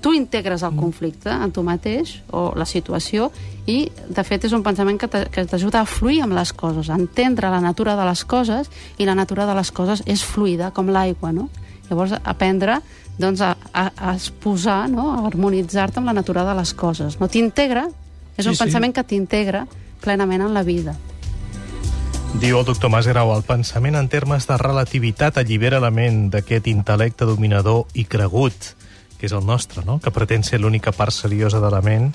tu integres el conflicte en tu mateix o la situació i, de fet, és un pensament que t'ajuda a fluir amb les coses, a entendre la natura de les coses i la natura de les coses és fluida, com l'aigua, no? Llavors, aprendre doncs, a, a, a exposar, no? a harmonitzar-te amb la natura de les coses. No t'integra, és un Sí, sí. pensament que t'integra plenament en la vida. Diu el doctor Masgrau, el pensament en termes de relativitat allibera la ment d'aquest intel·lecte dominador i cregut, que és el nostre, no? que pretén ser l'única part seriosa de la ment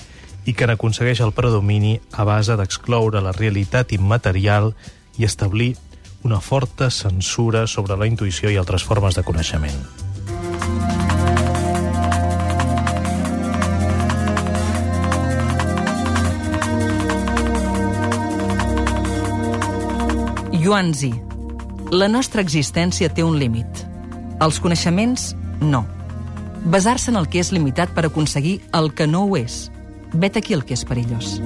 i que n'aconsegueix el predomini a base d'excloure la realitat immaterial i establir una forta censura sobre la intuïció i altres formes de coneixement. Yuanzi. La nostra existència té un límit. Els coneixements, no. Basar-se en el que és limitat per aconseguir el que no ho és. Vet aquí el que és perillós.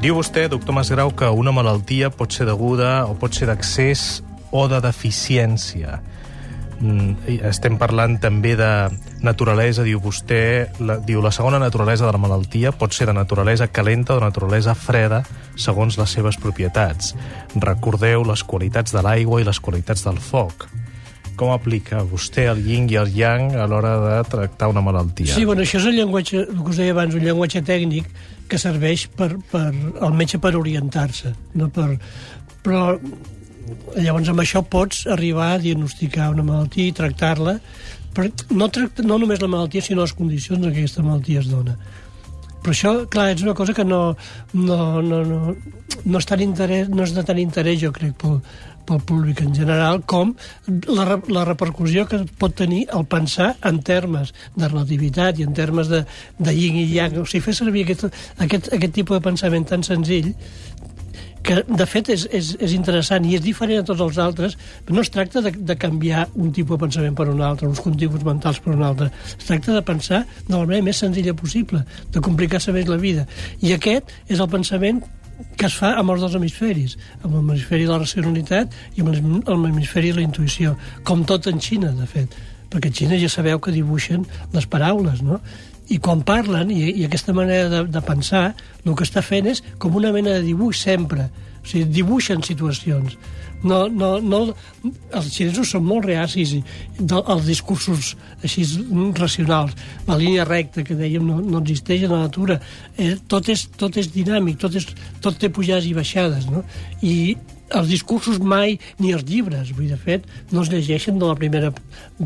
Diu vostè, doctor Masgrau, que una malaltia pot ser deguda o pot ser d'accés o de deficiència. Mm, Estem parlant també de naturalesa, diu vostè, la, diu la segona naturalesa de la malaltia pot ser de naturalesa calenta o de naturalesa freda segons les seves propietats. Recordeu les qualitats de l'aigua i les qualitats del foc. Com aplica vostè el yin i el yang a l'hora de tractar una malaltia? Sí, bueno, això és el llenguatge, el que us deia abans, un llenguatge tècnic que serveix per, per metge per orientar-se. No per, però llavors amb això pots arribar a diagnosticar una malaltia i tractar-la, però no, tracta, no només la malaltia, sinó les condicions en què aquesta malaltia es dona. Però això, clar, és una cosa que no, no, no, no, no, és, tan interès, no és de tant interès, jo crec, pel, pel públic en general, com la, la repercussió que pot tenir el pensar en termes de relativitat i en termes de, de yin i yang. O sigui, fer servir aquest, aquest, aquest tipus de pensament tan senzill que de fet és, és, és interessant i és diferent a tots els altres, però no es tracta de, de canviar un tipus de pensament per un altre, uns continguts mentals per un altre. Es tracta de pensar de la manera més senzilla possible, de complicar-se més la vida. I aquest és el pensament que es fa amb els dos hemisferis, amb l'hemisferi de la racionalitat i amb l'hem- amb l'hemisferi de la intuïció, com tot en Xina, de fet. Perquè a Xina ja sabeu que dibuixen les paraules, no? I quan parlen, i, i aquesta manera de, de pensar, el que està fent és com una mena de dibuix sempre. O sigui, dibuixen situacions. No, no, no, els xinesos són molt reacis els discursos així racionals. La línia recta que dèiem no, no existeix a la natura. Eh, tot, és, tot és dinàmic, tot, és, tot té pujades i baixades. No? I els discursos mai, ni els llibres, vull dir, de fet, no es llegeixen de la primera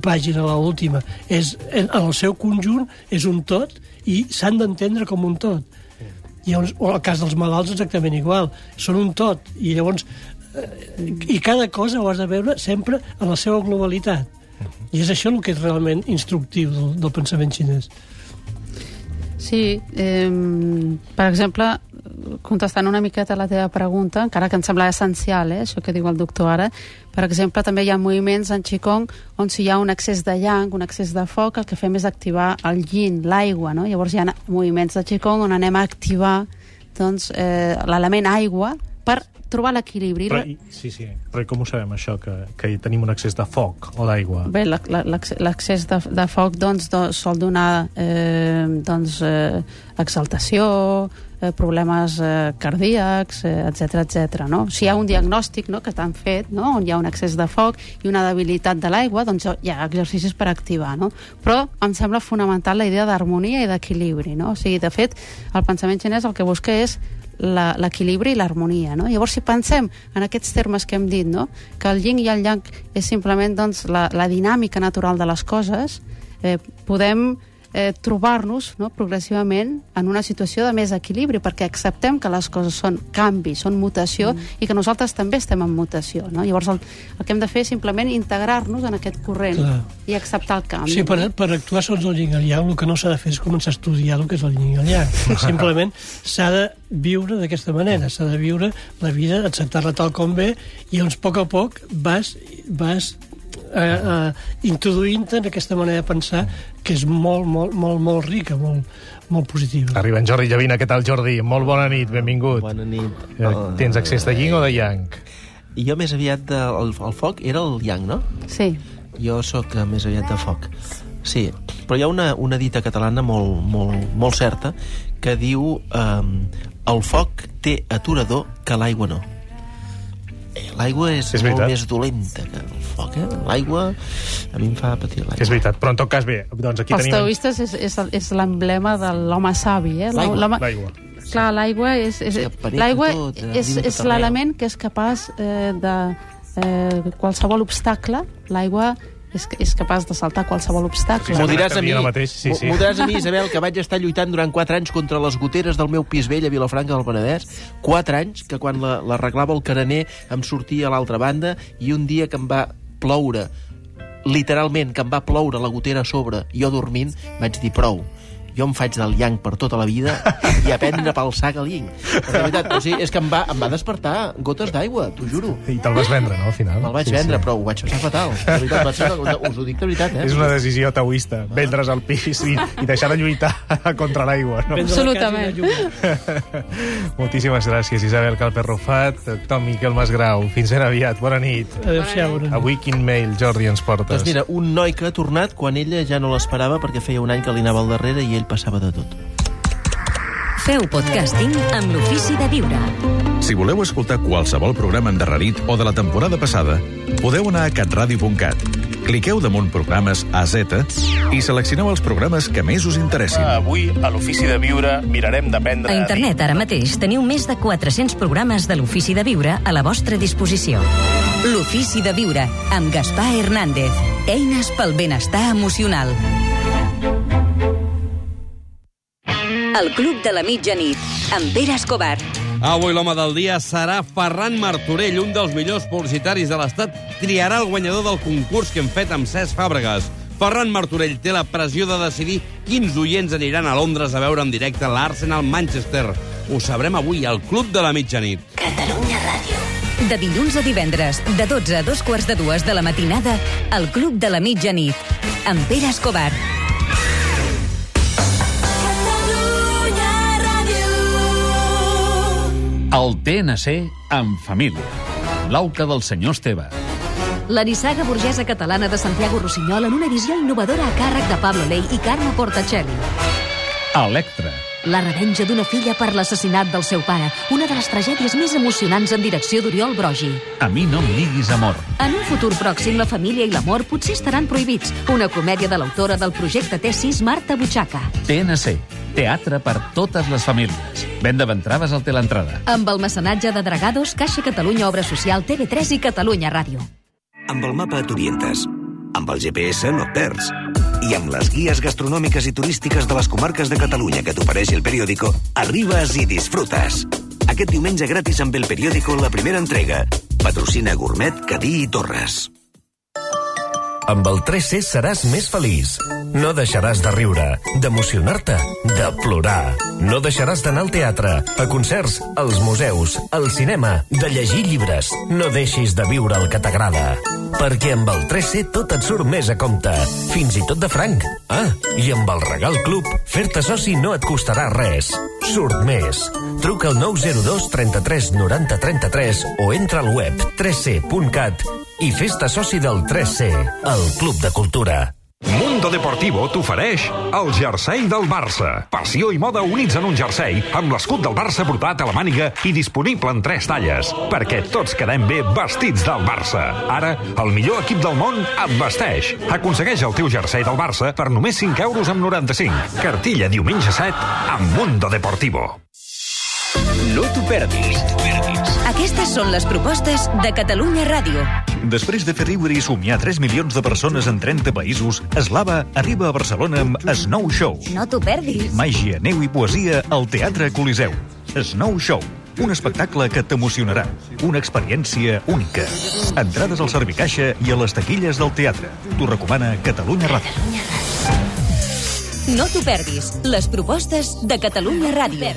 pàgina a l'última. És, en el seu conjunt és un tot i s'han d'entendre com un tot. I llavors, o el cas dels malalts exactament igual. Són un tot. I llavors, eh, i cada cosa ho has de veure sempre en la seva globalitat. I és això el que és realment instructiu del, del pensament xinès. Sí, eh, per exemple, contestant una miqueta a la teva pregunta, encara que em sembla essencial, eh, això que diu el doctor ara, per exemple, també hi ha moviments en Qigong on si hi ha un excés de yang, un excés de foc, el que fem és activar el yin, l'aigua, no? Llavors hi ha moviments de Qigong on anem a activar doncs, eh, l'element aigua per trobar l'equilibri. Sí, sí. Però com ho sabem, això, que, que hi tenim un excés de foc o d'aigua? Bé, l'excés de, de foc doncs, do, sol donar eh, doncs, eh, exaltació, problemes eh, cardíacs, eh, etc etc. no? Si hi ha un diagnòstic no, que t'han fet, no, on hi ha un excés de foc i una debilitat de l'aigua, doncs hi ha exercicis per activar. No? Però em sembla fonamental la idea d'harmonia i d'equilibri. No? O sigui, de fet, el pensament xinès el que busca és l'equilibri i l'harmonia. No? Llavors, si pensem en aquests termes que hem dit, no? que el yin i el yang és simplement doncs, la, la dinàmica natural de les coses, eh, podem eh, trobar-nos no, progressivament en una situació de més equilibri, perquè acceptem que les coses són canvi, són mutació, mm. i que nosaltres també estem en mutació. No? Llavors, el, el que hem de fer és simplement integrar-nos en aquest corrent Clar. i acceptar el canvi. Sí, per, per actuar segons el yin el yang, el que no s'ha de fer és començar a estudiar el que és el yin i el yang. Simplement s'ha de viure d'aquesta manera, s'ha de viure la vida, acceptar-la tal com ve, i llavors, a poc a poc, vas, vas eh, eh, introduint-te en aquesta manera de pensar que és molt, molt, molt, molt rica, molt, molt positiva. Arriba en Jordi Llavina. Què tal, Jordi? Molt bona nit, benvingut. Bona nit. Eh, Tens accés de yin o de yang? Jo més aviat de, el, el foc era el yang, no? Sí. Jo sóc eh, més aviat de foc. Sí, però hi ha una, una dita catalana molt, molt, molt certa que diu eh, el foc té aturador que l'aigua no. Eh, L'aigua és, És és molt veritat. més dolenta que el foc, eh? L'aigua a mi em fa patir l'aigua. És veritat, però en tot cas, bé, doncs aquí Pels tenim... taoistes és, és, és l'emblema de l'home savi. Eh? L'aigua. Clar, l'aigua és, és, l'aigua és, és l'element que és capaç eh, de eh, qualsevol obstacle, l'aigua és, és capaç de saltar qualsevol obstacle. M'ho diràs a mi, mateix, sí, sí. m'ho diràs a mi, Isabel, que vaig estar lluitant durant 4 anys contra les goteres del meu pis vell a Vilafranca del Penedès. 4 anys, que quan la- l'arreglava el carener em sortia a l'altra banda, i un dia que em va ploure, literalment, que em va ploure la gotera a sobre, jo dormint, vaig dir prou jo em faig del yang per tota la vida i aprendre pel sac al yin. Perquè, de veritat, o sigui, és que em va, em va despertar gotes d'aigua, t'ho juro. I te'l vas vendre, no, al final? Me'l vaig vendre, però ho vaig passar fatal. De veritat, vaig ser, us ho dic de veritat, eh? És una decisió taoista, vendre's el pis i, i deixar de lluitar contra l'aigua. No? Absolutament. Moltíssimes gràcies, Isabel Calperrofat, Tom Miquel Masgrau. Fins ben aviat, bona nit. Adéu-siau. Avui quin mail, Jordi, ens portes? Doncs mira, un noi que ha tornat quan ella ja no l'esperava perquè feia un any que li anava al darrere i ell passava de tot. Feu podcasting amb l'ofici de viure. Si voleu escoltar qualsevol programa endarrerit o de la temporada passada, podeu anar a catradio.cat. Cliqueu damunt programes a Z i seleccioneu els programes que més us interessin. Avui, a l'Ofici de Viure, mirarem d'aprendre... A internet ara mateix teniu més de 400 programes de l'Ofici de Viure a la vostra disposició. L'Ofici de Viure, amb Gaspar Hernández. Eines pel benestar emocional. El Club de la Mitjanit, amb Pere Escobar. Avui l'home del dia serà Ferran Martorell, un dels millors publicitaris de l'Estat. Triarà el guanyador del concurs que hem fet amb Cesc Fàbregas. Ferran Martorell té la pressió de decidir quins oients aniran a Londres a veure en directe l'Arsenal Manchester. Ho sabrem avui al Club de la Mitjanit. Catalunya Ràdio. De dilluns a divendres, de 12 a dos quarts de dues de la matinada, al Club de la Mitjanit, amb Pere Escobar. El TNC en família. L'auca del senyor Esteve. La nissaga burgesa catalana de Santiago Rossinyol en una visió innovadora a càrrec de Pablo Ley i Carme Portacelli. Electra. La revenja d'una filla per l'assassinat del seu pare, una de les tragèdies més emocionants en direcció d'Oriol Brogi. A mi no em diguis amor. En un futur pròxim, la família i l'amor potser estaran prohibits. Una comèdia de l'autora del projecte T6, Marta Butxaca. TNC. Teatre per totes les famílies. Venda d'entrades al Teleentrada. Amb el mecenatge de Dragados, Caixa Catalunya Obra Social, TV3 i Catalunya Ràdio. Amb el mapa t'orientes. Amb el GPS no et perds. I amb les guies gastronòmiques i turístiques de les comarques de Catalunya que t'ofereix el periòdico, arribes i disfrutes. Aquest diumenge gratis amb el periòdico la primera entrega. Patrocina Gourmet, Cadí i Torres. Amb el 3C seràs més feliç. No deixaràs de riure, d'emocionar-te, de plorar. No deixaràs d'anar al teatre, a concerts, als museus, al cinema, de llegir llibres. No deixis de viure el que t'agrada. Perquè amb el 3C tot et surt més a compte. Fins i tot de franc. Ah, i amb el Regal Club, fer-te soci no et costarà res. Surt més. Truca al 902 33 90 33 o entra al web 3c.cat i fes-te soci del 3C, el Club de Cultura. Mundo Deportivo t'ofereix el jersei del Barça. Passió i moda units en un jersei amb l'escut del Barça brotat a la màniga i disponible en tres talles, perquè tots quedem bé vestits del Barça. Ara, el millor equip del món et vesteix. Aconsegueix el teu jersei del Barça per només 5 euros amb 95. Cartilla diumenge 7 amb Mundo Deportivo. No t'ho perdis. Aquestes són les propostes de Catalunya Ràdio. Després de fer riure i somiar 3 milions de persones en 30 països, Eslava arriba a Barcelona amb Snow Show. No t'ho perdis. Màgia, neu i poesia al Teatre Coliseu. Snow Show. Un espectacle que t'emocionarà. Una experiència única. Entrades al Servicaixa i a les taquilles del teatre. T'ho recomana Catalunya Ràdio. No t'ho perdis. Les propostes de Catalunya Ràdio.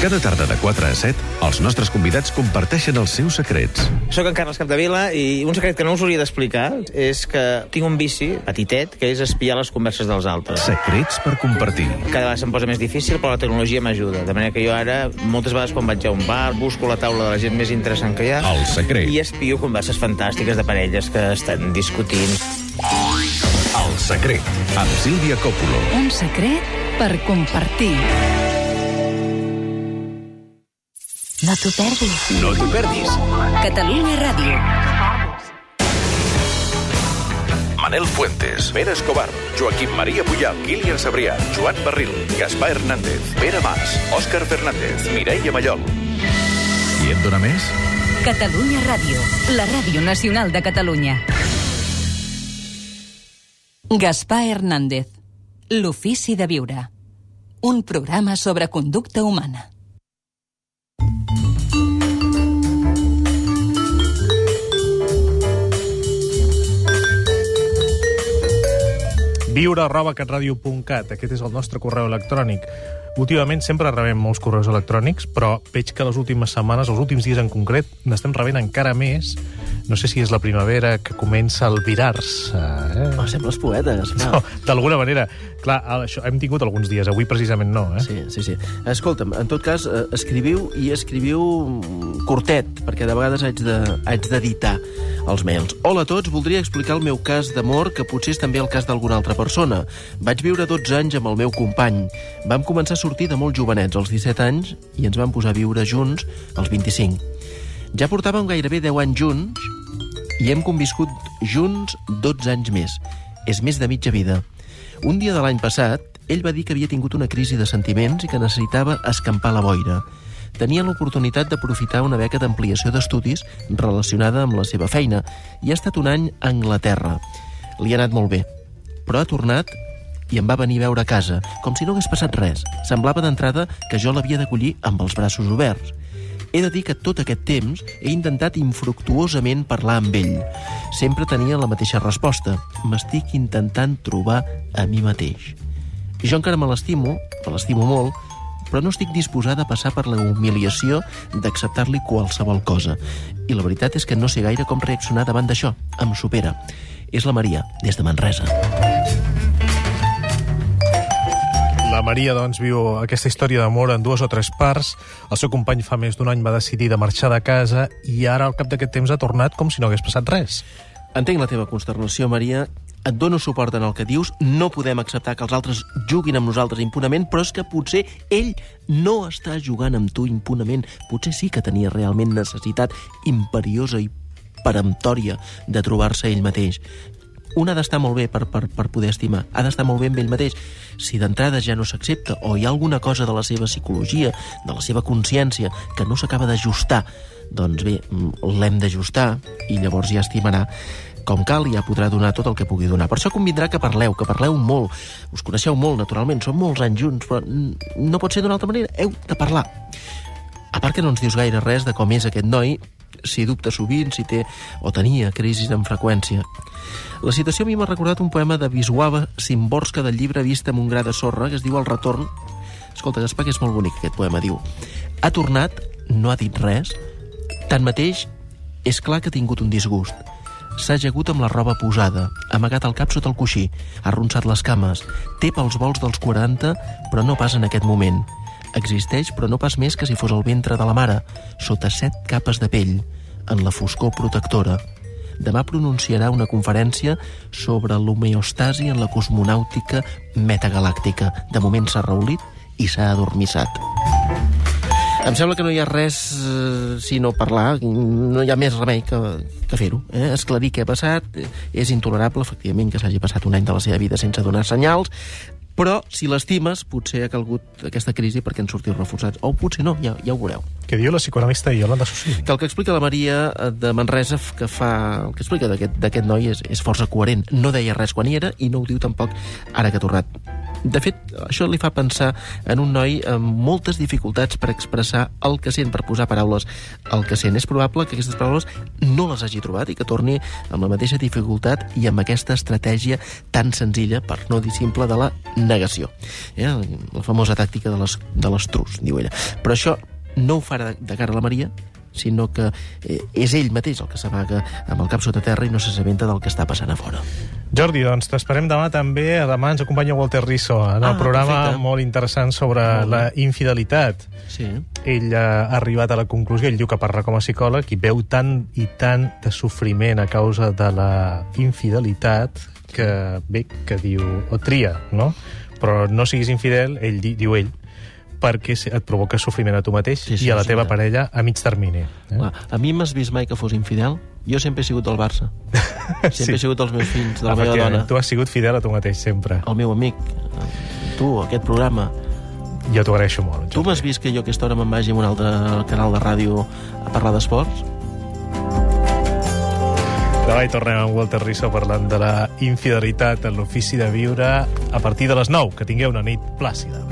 Cada tarda de 4 a 7, els nostres convidats comparteixen els seus secrets. Soc en Carles Capdevila i un secret que no us hauria d'explicar és que tinc un vici petitet que és espiar les converses dels altres. Secrets per compartir. Cada vegada se'm posa més difícil, però la tecnologia m'ajuda. De manera que jo ara, moltes vegades quan vaig a un bar, busco la taula de la gent més interessant que hi ha El secret. i espio converses fantàstiques de parelles que estan discutint. El secret, amb Sílvia Coppola. Un secret per compartir. No t'ho perdis. No t'ho perdis. Catalunya Ràdio. Manel Fuentes, Pere Escobar, Joaquim Maria Puyal, Kilian Sabrià, Joan Barril, Gaspar Hernández, Pere Mas, Òscar Fernández, Mireia Mallol. I et dona més? Catalunya Ràdio. La ràdio nacional de Catalunya. Gaspar Hernández. L'ofici de viure. Un programa sobre conducta humana. Viure arroba catradio.cat. Aquest és el nostre correu electrònic. Últimament sempre rebem molts correus electrònics, però veig que les últimes setmanes, els últims dies en concret, n'estem rebent encara més. No sé si és la primavera que comença a albirar-se. Eh? Oh, sembles poeta, Gaspar. No, D'alguna manera. Clar, això, hem tingut alguns dies, avui precisament no. Eh? Sí, sí, sí. Escolta'm, en tot cas, eh, escriviu i escriviu mm, curtet, perquè de vegades haig de- haig els mails. Hola a tots, voldria explicar el meu cas d'amor, que potser és també el cas d'alguna altra persona. Vaig viure 12 anys amb el meu company. Vam començar a sortir de molt jovenets, als 17 anys, i ens vam posar a viure junts als 25. Ja portàvem gairebé 10 anys junts i hem conviscut junts 12 anys més. És més de mitja vida. Un dia de l'any passat, ell va dir que havia tingut una crisi de sentiments i que necessitava escampar la boira. Tenia l'oportunitat d'aprofitar una beca d'ampliació d'estudis relacionada amb la seva feina i ha estat un any a Anglaterra. Li ha anat molt bé, però ha tornat i em va venir a veure a casa, com si no hagués passat res. Semblava d'entrada que jo l'havia d'acollir amb els braços oberts. He de dir que tot aquest temps he intentat infructuosament parlar amb ell. Sempre tenia la mateixa resposta. M'estic intentant trobar a mi mateix. Jo encara me l'estimo, me l'estimo molt, però no estic disposada a passar per la humiliació d'acceptar-li qualsevol cosa. I la veritat és que no sé gaire com reaccionar davant d'això. Em supera. És la Maria, des de Manresa. La Maria, doncs, viu aquesta història d'amor en dues o tres parts. El seu company fa més d'un any va decidir de marxar de casa i ara, al cap d'aquest temps, ha tornat com si no hagués passat res. Entenc la teva consternació, Maria. Et dono suport en el que dius. No podem acceptar que els altres juguin amb nosaltres impunament, però és que potser ell no està jugant amb tu impunament. Potser sí que tenia realment necessitat imperiosa i peremptòria de trobar-se ell mateix. Un ha d'estar molt bé per, per, per poder estimar, ha d'estar molt bé amb ell mateix. Si d'entrada ja no s'accepta o hi ha alguna cosa de la seva psicologia, de la seva consciència, que no s'acaba d'ajustar, doncs bé, mm, l'hem d'ajustar i llavors ja estimarà com cal ja podrà donar tot el que pugui donar. Per això convindrà que parleu, que parleu molt. Us coneixeu molt, naturalment, són molts anys junts, però no pot ser d'una altra manera. Heu de parlar. A part que no ens dius gaire res de com és aquest noi, si dubta sovint, si té o tenia crisis amb freqüència. La situació a mi m'ha recordat un poema de Wisława Szymborska del llibre Vista amb un gra de sorra, que es diu El retorn. Escolta, Gaspar, que és molt bonic aquest poema, diu Ha tornat, no ha dit res, tanmateix és clar que ha tingut un disgust. S'ha ajagut amb la roba posada, amagat el cap sota el coixí, ha arronsat les cames, té pels vols dels 40, però no pas en aquest moment. Existeix, però no pas més que si fos el ventre de la mare, sota set capes de pell, en la foscor protectora. Demà pronunciarà una conferència sobre l'homeostasi en la cosmonàutica metagalàctica. De moment s'ha reulit i s'ha adormissat. Em sembla que no hi ha res eh, sinó parlar, no hi ha més remei que, que fer-ho. Eh? Esclarir què ha passat, eh, és intolerable, efectivament, que s'hagi passat un any de la seva vida sense donar senyals, però si l'estimes, potser ha calgut aquesta crisi perquè en sortiu reforçats. O potser no, ja, ja ho veureu. Què diu la psicoanalista Iolanda Sussi? Que el que explica la Maria eh, de Manresa que fa... El que explica d'aquest noi és, és força coherent. No deia res quan hi era i no ho diu tampoc ara que ha tornat. De fet, això li fa pensar en un noi amb moltes dificultats per expressar el que sent, per posar paraules al que sent. És probable que aquestes paraules no les hagi trobat i que torni amb la mateixa dificultat i amb aquesta estratègia tan senzilla, per no dir simple, de la negació. Eh? La famosa tàctica de les, de l'estrus, diu ella. Però això no ho farà de, cara a la Maria, sinó que eh, és ell mateix el que s'amaga amb el cap sota terra i no s'assabenta del que està passant a fora. Jordi, doncs t'esperem demà també. Demà ens acompanya Walter Risso en el Ah, programa perfecte. molt interessant sobre Molt la infidelitat. Sí. Ell ha arribat a la conclusió, ell diu que parla com a psicòleg, i veu tant i tant de sofriment a causa de la infidelitat que, bé, que diu, o tria, no? Però no siguis infidel, ell di- diu ell, perquè se- et provoca sofriment a tu mateix Sí, sí, i a la teva veritat. parella a mig termini. Eh? Clar, a mi m'has vist mai que fos infidel? Jo sempre he sigut del Barça. Sempre he sigut els meus fills, de la meva dona. Tu has sigut fidel a tu mateix, sempre. El meu amic, tu, aquest programa. Jo t'ho agraeixo molt. Tu m'has vist que jo aquesta hora me'n vagi a un altre canal de ràdio a parlar d'esports? Demà hi tornem amb Walter Risso parlant de la infidelitat en l'ofici de viure a partir de les 9. Que tingueu una nit plàcida.